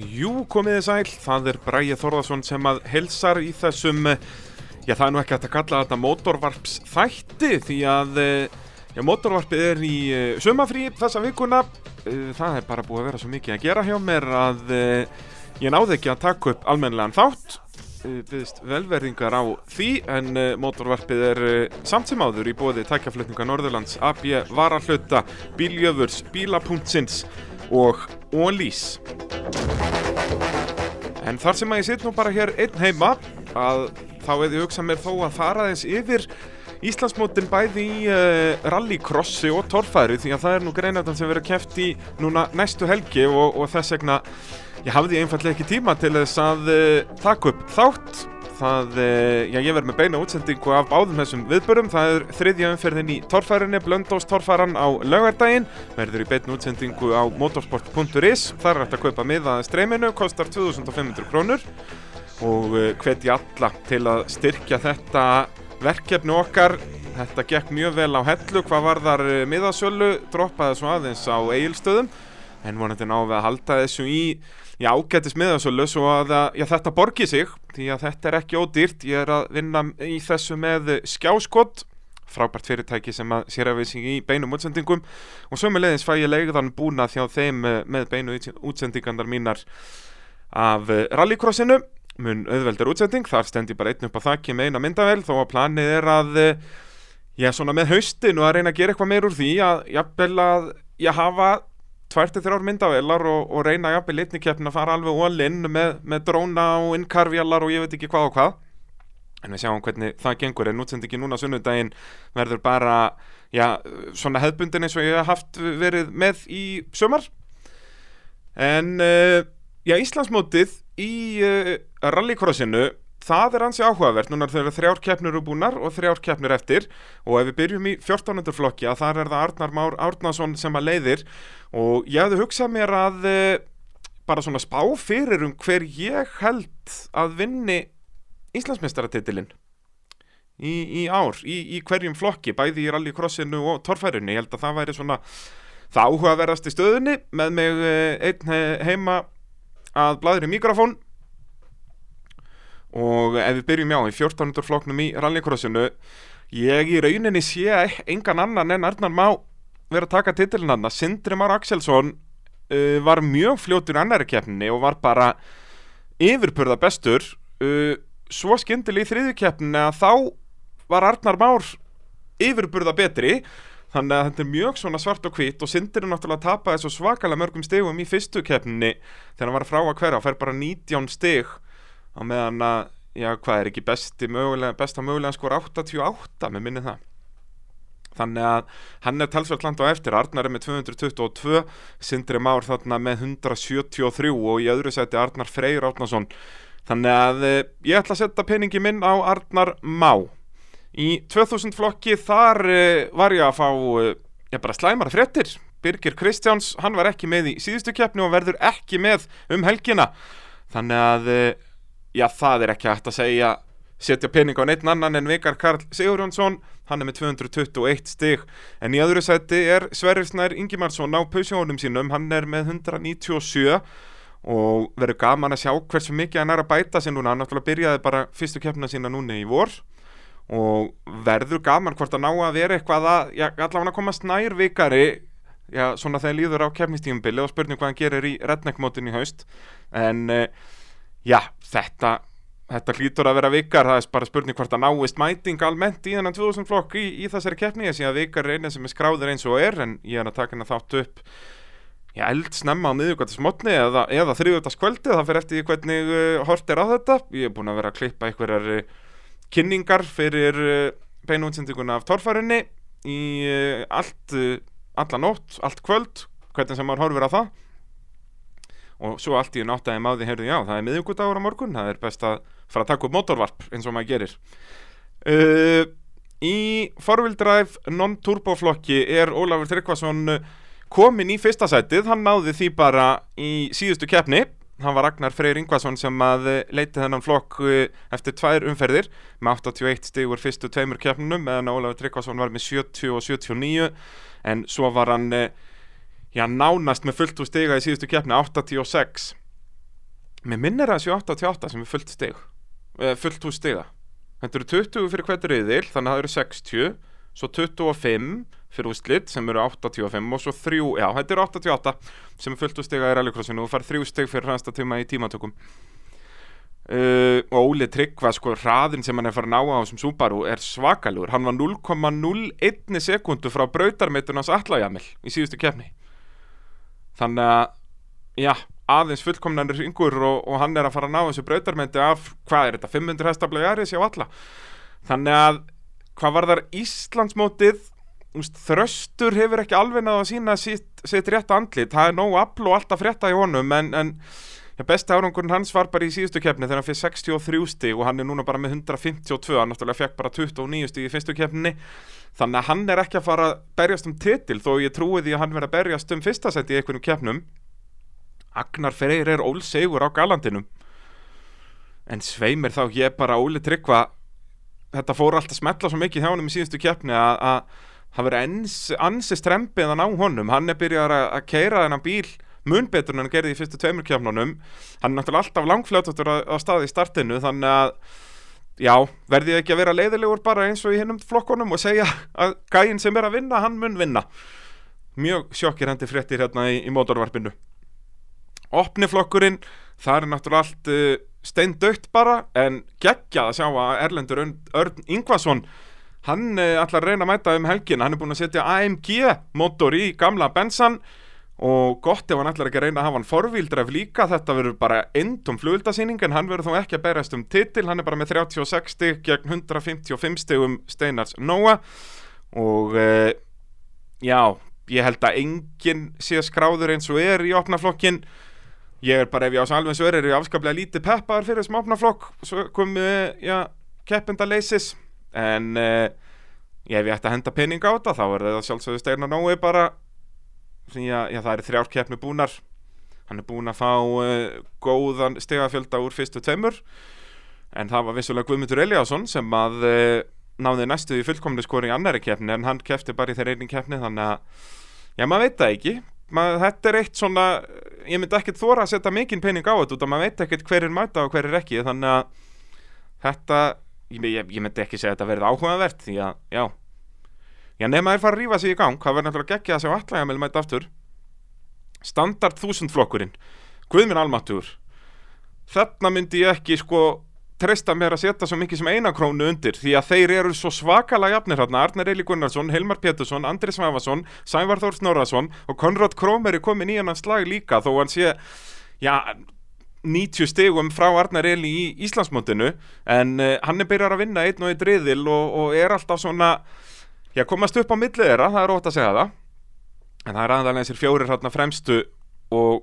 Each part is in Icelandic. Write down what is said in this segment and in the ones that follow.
Jú, komiði sæl, það er Bræði Þorðarsson sem að helsar í þessum, eh, já það er nú ekki hægt að kalla þetta mótorvarps þætti því að eh, já, mótorvarpið er í uh, sumafrí þessa vikuna, það er bara búið að vera svo mikið að gera hjá mér að ég náði ekki að taka upp almennilegan þátt, byggðist velverðingar á því en mótorvarpið er samt sem áður í bóði tækjaflutninga Norðurlands, AB, Varahluta, Bíljöfurs, Bíla.sins og Ólís. En þar sem að ég sitt nú bara hér einn heima að þá hefði ég hugsað mér þó að fara þess yfir Íslandsmótin bæði í uh, rallycrossi og torfæri því að það er nú greinardan sem verður kæft í núna næstu helgi og, og þess vegna ég hafði einfallega ekki tíma til þess að uh, taka upp þátt það, uh, já ég verð með beina útsendingu af báðum þessum viðbörum, það er þriðja umferðin í torfærinni, Blöndós torfæran á laugardaginn, verður í beina útsendingu á motorsport.is, þar er þetta að kaupa miða streyminu, kostar 2500 krónur. Og hvetja alla til að styrkja þetta verkefni okkar. Þetta gekk mjög vel á hellu hvað var þar miðasölu. Droppaði svo aðeins á eigilstöðum en vonandi náðu að halda þessu í já, ágættis miðasölu svo að já, þetta borgi sig því að þetta er ekki ódýrt. Ég er að vinna í þessu með skjáskott frábært fyrirtæki sem að sér að við sig í beinum útsendingum. Og sömulegðins fæ ég leiðan búna þjá þeim með beinu útsendingarnar mínar af rallycrossinu. Mun auðveldur útsending, þar stend ég bara einn upp á þakki með eina myndavel þó að planið er að ég er svona með haustin og að reyna að gera eitthvað meir úr því að jafnvel að ég hafa tværtið þrjár myndavelar og, og reyna jafnvel litni keppin að fara alveg all-in með, með dróna og innkarfjallar og ég veit ekki hvað og hvað. En við sjáum hvernig það gengur. En útsendingi núna sunnudaginn verður bara já, svona hefbundin eins og ég hef haft verið með í sömar en uh, já, Íslandsmótið í uh, rallycrossinu það er ansi áhugavert, núna þegar þrjár keppnir eru búnar og þrjár keppnir eftir. Og ef við byrjum í 14. flokki að þar er það Arnar Már Árnason sem að leiðir. Og ég hefði hugsað mér að uh, bara svona spá fyrir um hver ég held að vinni Íslandsmeistaratitilinn í, í ár, í, í hverjum flokki bæði í rallycrossinu og torfærinu ég held að það væri svona það áhugaverðast í stöðunni. Með mig uh, einn heima að bladur í mikrofón og ef við byrjum já í 1400 floknum í rallycrossinu ég í rauninni sé engan annan en Arnar má vera að taka titilin hann Sindri Már Axelsson uh, var mjög fljótur annari keppninni og var bara yfirpurða bestur. Uh, svo skindil í þriðju keppninni að þá var Arnar Már yfirpurða betri. Þannig að þetta er mjög svona svart og hvít og Sindri náttúrulega að tapa þessu svakalega mörgum stegum í fyrstu keppninni þegar hann var frá að hverja og fær bara 19 steg á meðan að, já hvað er ekki besti mögulega, besta mögulega skor 88 með minni það. Þannig að hann er talsvært land á eftir. Arnar er með 222 Sindri Már þarna með 173 og í öðru seti Arnar Freyr Árnason. Þannig að ég ætla að setja peningi minn á Arnar Má. Í 2000 flokki þar var ég að fá ég bara slæmara fréttir. Birgir Kristjáns, hann var ekki með í síðustu keppni og verður ekki með um helgina. Þannig að já það er ekki hægt að segja. Setja pening á neitt annan en Vikar Karl Sigurjónsson hann er með 221 stig. En í öðru seti er Sverrisnær Ingimarsson á pausjónum sínum hann er með 197 og verður gaman að sjá hversu mikið hann er að bæta sér núna. Hann náttúrulega byrjaði bara fyrstu keppna sína núna í vor. Og verður gaman hvort að ná að vera eitthvað að já, allavega koma snær vikari já, svona þegar líður á keppnistífumbili og spurning hvað hann gerir í redneckmótin í haust. En já, þetta þetta hlýtur að vera vikar, það er bara spurning hvort að náist mæting almennt í þennan 2000 flokk í, í þessari keppni, ég sé að vikar er eina sem er skráður eins og er, en ég er að taka hennar þátt upp já, eld snemma á miðugvættismotni eða, eða þriðvöldaskvöldi það fyrir eftir hvernig uh, hort er á þetta. Ég er búin að vera að klippa einhverjar uh, kynningar fyrir uh, beinútsendinguna af torfarinni í allt alla nótt, allt kvöld hvernig sem maður horfir á það og svo allt í náttæði máði heyrðu já, það er miðugudagur á morgun, það er best að fara að taka upp motorvarp eins og maður gerir. Uh, Í forvildræf non-turboflokki er Ólafur Tryggvason komin í fyrsta sætið, hann náði því bara í síðustu keppni. Hann var Ragnar Freyr Ingvason sem að leiti þennan flokk eftir tvær umferðir með 81 stigur fyrstu tveimur keppnunum meðan Ólafur Tryggvason var með 70 og 79 en svo var hann já, nánast með fullt úr stiga í síðustu keppni 86 Mér minnir að 78 sem er fullt stig eh, Fullt hús stiga. Þetta eru 20 fyrir hvert riðil Þannig að það eru 60 Svo 25 fyrir úrslit sem eru 85 Og svo 3, já þetta eru 88 Sem er fullt hús stiga í rallycrossinu Og fær 3 stig fyrir hransta tíma í tímatökum. Uh, Og Óli Tryggva Sko hraðin sem hann er farin á á þessum Subaru Er svakalur Hann var 0,01 sekundu frá brautarmeitunans Allajamil í síðustu keppni Þannig að Já, aðeins fullkomnanir yngur og, og hann er að fara að ná þessu brautarmyndi af, hvað er þetta, 500 hestabla jaris hjá alla. Þannig að hvað var þar Íslandsmótið þröstur hefur ekki alveg náðu að sína sitt, sitt rétt andlit, það er nógu afl og alltaf frétta í honum en, en besta árangurinn hans var bara í síðustu keppni þegar hann fyrir 63 stig og hann er núna bara með 152, hann náttúrulega fekk bara 29 stig í fyrstu keppni þannig að hann er ekki að fara að berjast um titil þó ég trúi því að hann verið að berjast um fyrsta seti í einhvernum keppnum. Agnar Freyr er ólsegur á galandinum. En sveimir þá ég bara Óli Tryggva þetta fór alltaf smetla svo mikið hjá honum í síðustu keppni að það verið ansi strempið að ná honum. Hann er byrjað að, að keira þennan bíl mun betur en hann gerði í fyrstu tveimur keppnunum. Hann er náttúrulega alltaf langfljóttur að, að staði í startinu þannig að já, verði ekki að vera leiðilegur bara eins og í hinnum flokkonum og segja að gæinn sem er að vinna, hann mun vinna. Mjög sjokkir hendi fréttir hérna í, í mótorvarpinu. Opniflokkurinn, það er náttúrulega allt uh, steindaukt bara en geggjað að sjá að Erlendur Örn Ingvason hann uh, ætlar að reyna að mæta um helgin hann er búin að setja AMG motor í gamla bensan og gott ef hann ætlar ekki að reyna að hafa hann forvíldref líka þetta verður bara endum flugildasýning en hann verður þó ekki að berast um titil. Hann er bara með 36 stygg gegn 155 styggum Steinars Nóa. Og uh, já, ég held að enginn sé skráður eins og er í opnaflokkin ég er bara ef ég ás alveg svo er er ég afskaplega lítið peppar fyrir þessum opnaflokk. Svo komið, já, keppenda leysis. En uh, ef ég ætti að henda penning á þetta þá er það sjálfsögðu Steinar Nói bara að já, það eru þrjár keppni búnar hann er búin að fá uh, góðan stegafjölda úr fyrstu tveimur. En það var vissulega Guðmundur Eliasson sem að uh, náði næstu í fullkomni skori í annari keppni en hann kefti bara í þeirra einning keppni þannig að, já maður veit það ekki. Maður, þetta er eitt svona ég myndi ekkert þóra að setja mikinn pening á þetta út af maður veit ekkert hver er mæta og hver er ekki þannig að þetta ég, ég myndi ekki segja að þetta verði áhugavert því að, já já, nema er fara að rífa sig í gang hvað verður náttúrulega geggja að sjá allega með mæta aftur. Standard þúsundflokkurinn Guðminn Almatur þarna myndi ég ekki sko treysta mér að setja svo mikið sem eina krónu undir því að þeir eru svo svakalega jafnir hérna Arnar Eli Gunnarsson, Hilmar Pétursson, Andri Svæfarsson Sævar Þór Snorarsson og Konrad Krómer er komin í hann slag líka þó hann sé já, 90 stegum frá Arnar Eli í Íslandsmótinu. En uh, hann er byrjar að vinna einn og einn riðil og, og er alltaf svona já, komast upp á millið þeirra, það er ótt að segja það. En það er aðalega þessir fjórir hérna fremstu og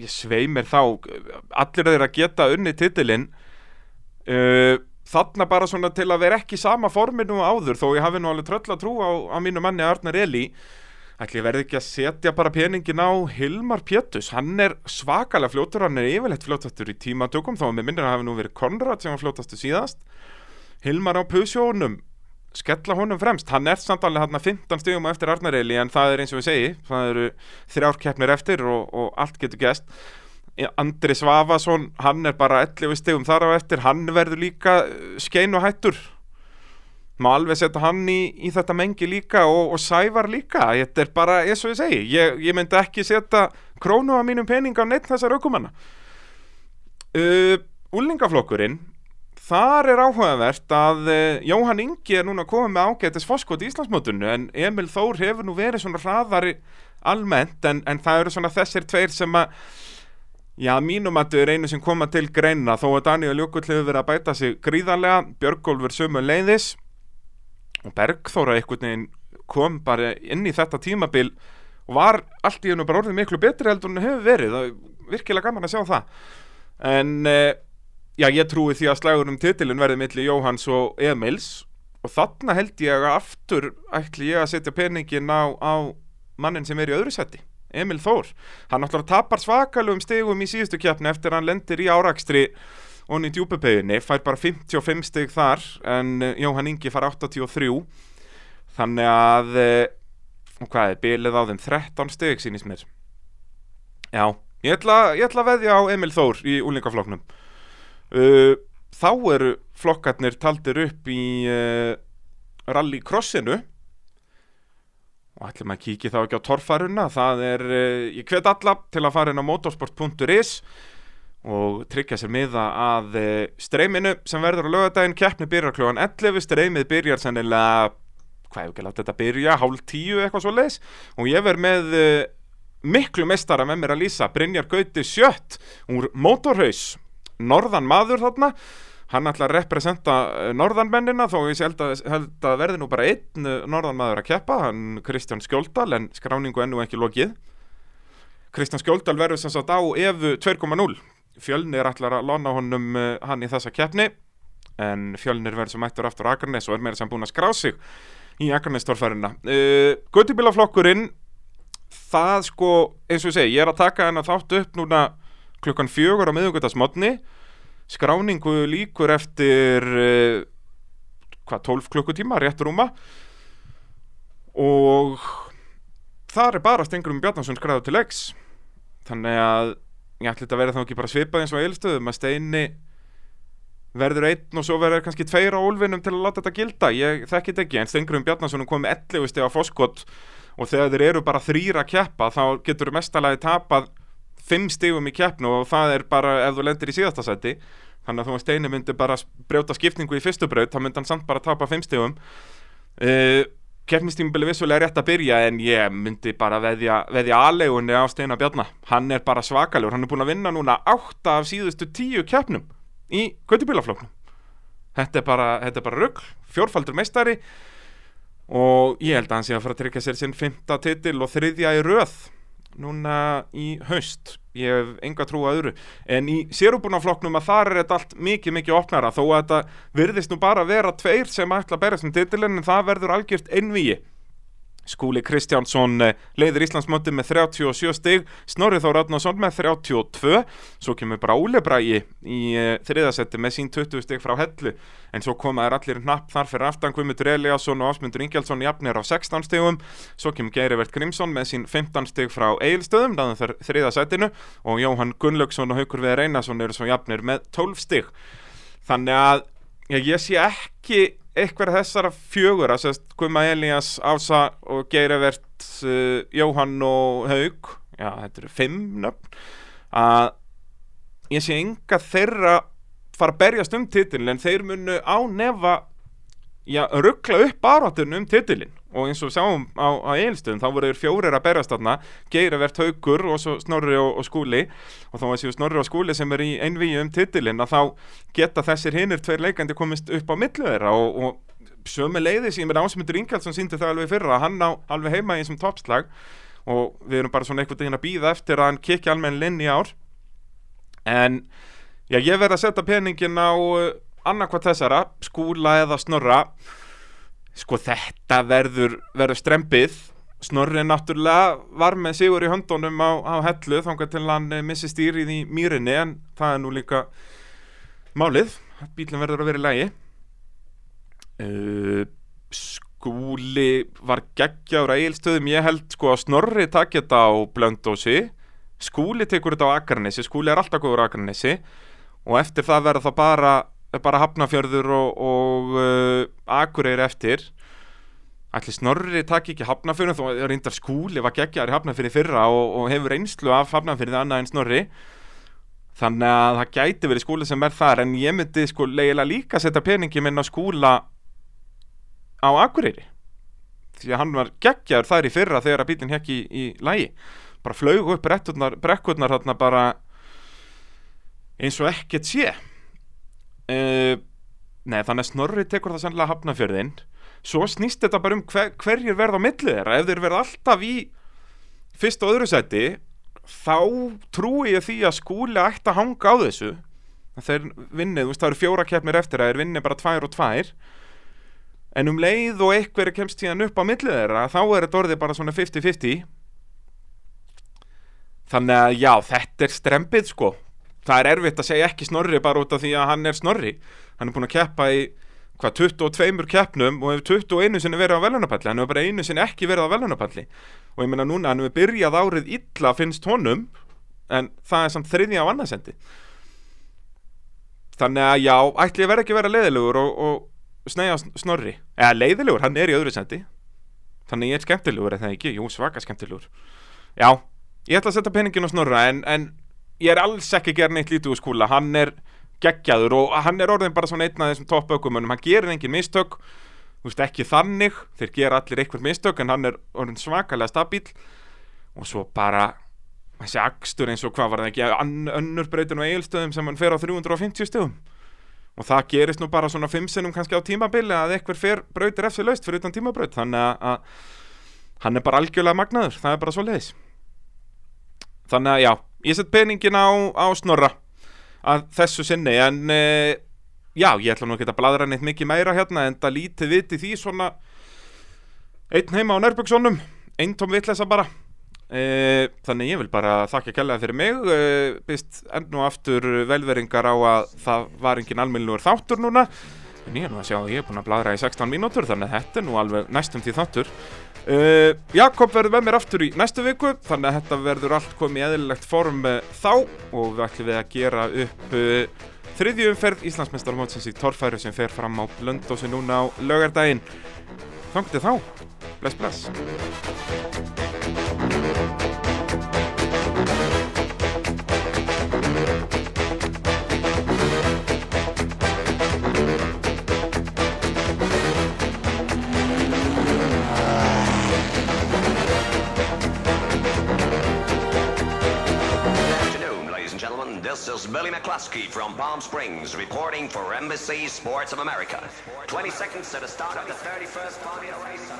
ég sveimir þá allir þeirra geta unni titilinn. Uh, þarna bara svona til að vera ekki sama forminu áður þó ég hafi nú alveg tröll að trú á, á mínu manni Arnar Eli. Ætli verði ekki að setja bara peningin á Hilmar Pétus, hann er svakalega fljótur, hann er yfirleitt fljótastur í tímatökum þá með minnir að hafi nú verið Konrad sem var fljótastu síðast. Hilmar á pusjónum skella honum fremst, hann er samt alveg hann 15 stígum eftir Arnar Eli en það er eins og við segi, það eru þrjárkeppnir eftir og, og allt getur gæst Andri Svavason hann er bara 11 stegum þar á eftir. Hann verður líka uh, skein og hættur. Má alveg setja hann í, í þetta mengi líka og, og sævar líka. Þetta er bara eins og ég segi ég, ég myndi ekki setja krónu á mínum pening á neitt þessar aukumanna uh, Úlingaflokkurinn þar er áhugavert að uh, Jóhann Ingi er núna komið með ágætis foskot í Íslandsmótunnu en Emil Þór hefur nú verið svona hraðari almennt en, en það eru svona þessir tveir sem að Já, mínum að þau er einu sem koma til greina þó að Daniel Jökull hefur verið að bæta sig gríðarlega, Björgólfur sömu leiðis og Bergþóra einhvern veginn kom bara inn í þetta tímabil og var allt í hennu bara orðið miklu betri heldur en hefur verið, það er virkilega gaman að sjá það. En eh, já, ég trúi því að slagur um titilin verði millir Jóhans og Emils. Og þarna held ég að aftur ætli ég að setja peningin á, á mannin sem er í öðru seti Emil Þór. Hann náttúrulega tapar svakalum stegum í síðustu kjapni eftir hann lendir í árakstri og í djúbepeginni, fær bara 55 steg þar en uh, Jóhann Ingi fær 83 þannig að uh, hvað er, bilið á þeim? 13 steg sínist mér. Já, Ég ætla, ég ætla að veðja á Emil Þór í úlingaflokknum uh, Þá eru flokkarnir taldir upp í uh, rallycrossinu og ætlum að kíkja þá ekki á torfaruna það er, uh, ég hvet alla til að fara inn á motorsport.is og tryggja sér miða að streyminu sem verður á lögadaginn keppni byrjar kljóðan 11 streymið byrjar sennilega hvað hefur ekki látt þetta byrja, hálf tíu eitthvað svo leiðis og ég verð með miklu mestara með mér að lýsa. Brynjar Gauti Sjött úr Motorhaus norðan maður þarna. Hann ætla að representa eh, norðanmennina þó ég held að, held að verði nú bara einn eh, norðanmaður að keppa, hann Kristján Skjóldal en skráningu ennu ekki lokið. Kristján Skjóldal verður sem sagt á efu 2.0 fjölnir ætlar að lona honum uh, hann í þessa keppni en fjölnir verður sem ættur aftur Akarnes og er meira sem búin að skrá sig í Akarnes-torfærina uh, Guttibílaflokkurinn það sko, eins og ég segi, ég er að taka henn að þáttu upp núna klukkan fjögur á miðugutasmotni skráningu líkur eftir uh, hvað, 12 klukkutíma, rétt rúma. Og þar er bara Stengurum Bjarnason skræður til X. Þannig að ég ætli þetta að vera þá ekki bara svipað eins og eilstöðum að Steini verður einn og svo verður kannski tveir á úlfinum til að láta þetta gilda. Ég þekki þetta ekki, en Stengurum Bjarnason kom með 11 steg á foskott og þegar þeir eru bara þrýra að keppa þá getur mestalagi tapað 5 stegum í keppnu og það er bara ef þú lendir í síðasta seti þannig að þú að Steini myndi bara brjóta skipningu í fyrstu braut, þá myndi hann samt bara tapa 5 stegum uh, keppnistímubili vissulega er rétt að byrja en ég myndi bara veðja, veðja aðlegunni á Steina Bjarnar, hann er bara svakalur hann er búin að vinna núna 8 af síðustu 10 keppnum í Gautibílafloknum þetta er bara, bara rugg, fjórfaldur meistari og ég held að hann sé að fara að tryggja sér sinn fymta titil og þriðja í röð núna í haust. Ég hef enga trú að öðru. En í sérubunaflokknum að þar er þetta allt mikið mikið opnara þó að þetta virðist nú bara vera tveir sem ætla að berja sem titilin en það verður algjört einvíi Skúli Kristjánsson eh, leiðir Íslandsmöndi með 37 stig, Snorri Þór Átnarsson með 32, svo kemur bara Óli Bræi í uh, þriðasetti með sín 20 stig frá hellu, en svo komaður allir napp þar fyrir aftan Guðmundur Eliasson og Ásmundur Ingjaldsson jafnir á 16 stigum, svo kemur Geirivert Grímsson með sín 15 stig frá Eilstöðum, þannig þar þriðasettinu, og Jóhann Gunnlaugsson og Haukur Viðar Einarsson eru svo jafnir með 12 stig. Þannig að ég sé ekki eitthvað þessara fjögur að sérst Guðma Elías, Ása og Geirivert uh, Jóhann og Haug já þetta eru fimm nöfn að ég sé enga þeirra fara að berjast um titilin en þeir munu á nefa já, ruggla upp baráttunum um titilin og eins og sáum á, á eilstöðum þá voru þeir fjórir að berjast þarna. Geirivert Haugur og svo Snorri og, og Skúli. Og þá var séu Snorri og Skúli sem er í einvíu um titilin að þá geta þessir hinnir tveir leikandi komist upp á millu þeirra. Og, og sömu leiði sem er ásmundur Ingaldsson síndi það alveg fyrra hann á alveg heima í þessum toppslag. Og við erum bara svona einhvern veginn að býða eftir að hann kikki almenn linn í ár. En já ég verð að setja peningin á uh, annarkvæmt þessara, skúla eða snorra sko þetta verður verður strempið. Snorri náttúrulega var með sigur í höndunum á, á hellu þángar til hann missi stýrið í mýrinni en það er nú líka málið, bílinn verður að vera í lægi uh, skúli var geggjára eilstöðum ég held sko að Snorri takja þetta á blöndósi skúli tekur þetta á Akarnesi, skúli er alltaf góður á Akarnesi og eftir það verður það bara bara Hafnafjörður og, og uh, Akureyri eftir. Ætli Snorri takk ekki Hafnafjörður er reyndar skúli var geggjar í Hafnafjörði fyrra og, og hefur einslu af Hafnafjörði annað en Snorri. Þannig að það gæti verið skúli sem er þar en ég myndi sko leiðilega líka setja peningi minn á skúla á Akureyri. Því að hann var geggjar þar í fyrra þegar að bílinn hekki í, í lægi bara flög upp brekkurnar bara eins og ekkert sé Nei, þannig að Snorri tekur það sannlega hafnafjörðin Svo snýst þetta bara um hver, hverjir verða á millið þeirra. Ef þeir verða alltaf í fyrst og öðru seti Þá trúi ég því að skúli ætti að hanga á þessu. Þeir vinnið, þú veist það eru fjóra keppnir eftir að þeir vinnið bara tvær og tvær. En um leið og eitthvað kemst tíðan upp á millið þeirra Þá er þetta orðið bara svona 50-50 Þannig að já, þetta er strempið sko það er erfitt að segja ekki snorri bara út af því að hann er snorri. Hann er búin að keppa í hvað 22 keppnum og hefur 21 sinni verið á velunapalli, hann hefur bara einu sinni ekki verið á velunapalli og ég menna núna hann hefur byrjað árið illa finnst honum en það er samt þriðja á annarsendi þannig að já, ætli ég verð ekki að vera leiðilegur og, og sneiða snorri. Eða leiðilegur, hann er í öðru sendi. Þannig ég er skemmtilegur eða ekki, jú svaka skemmtilegur. Já, ég ætla að setja peningin á snorra en, en ég er alls ekki gerð neitt lítið úr skúla, hann er geggjaður og hann er orðin bara svona einn af þessum toppaukumönum, hann gerir engin mistök. Þú veist ekki þannig. Þeir gera allir einhver mistök en hann er orðin svakalega stabíl og svo bara þessi akstur eins og hvað var það ekki önnur breytin og eigilstöðum sem hann fer á 350 stöðum og það gerist nú bara svona fimm sinnum kannski á tímabili að eitthvað fer brautir eftir laust fyrir utan tímabraut. Þannig að hann er bara algjörlega magnaður, það er bara svo leiðis þannig að já, ég set peningin á, á snorra að þessu sinni en uh, já, ég ætla nú ekki að bladra neitt mikið meira hérna en það lítið viti því svona einn heima á Nærbjörgssonum einn tóm vitleysa bara. Uh, þannig ég vil bara þakka kærlega fyrir mig uh, byrst enn og aftur velveringar á að það var engin almennilegur þáttur núna. En ég er nú að sjá að ég er búin að bladra í 16 mínútur þannig að þetta er nú alveg næstum því þáttur Uh, Jakob verður með mér aftur í næstu viku þannig að þetta verður allt komið í eðlilegt form uh, þá og við ætlum við að gera upp uh, þriðju umferð Íslandsmeistarmótsins í torfæru sem fer fram á Blöndósi núna á lögardaginn Þangt til þá, bless bless Billy McCluskey from Palm Springs reporting for Embassy Sports of America. 20 seconds to the start of the 31st Formula race